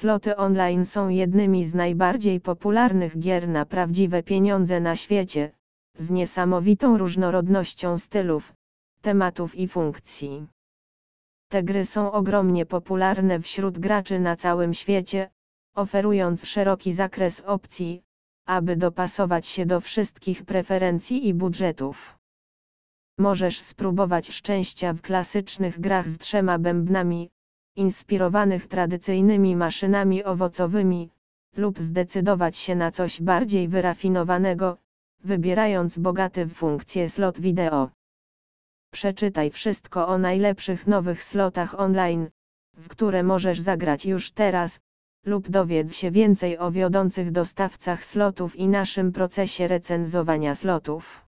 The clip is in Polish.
Sloty online są jednymi z najbardziej popularnych gier na prawdziwe pieniądze na świecie, z niesamowitą różnorodnością stylów, tematów i funkcji. Te gry są ogromnie popularne wśród graczy na całym świecie, oferując szeroki zakres opcji, aby dopasować się do wszystkich preferencji i budżetów. Możesz spróbować szczęścia w klasycznych grach z trzema bębnami, inspirowanych tradycyjnymi maszynami owocowymi, lub zdecydować się na coś bardziej wyrafinowanego, wybierając bogaty w funkcje slot wideo. Przeczytaj wszystko o najlepszych nowych slotach online, w które możesz zagrać już teraz, lub dowiedz się więcej o wiodących dostawcach slotów i naszym procesie recenzowania slotów.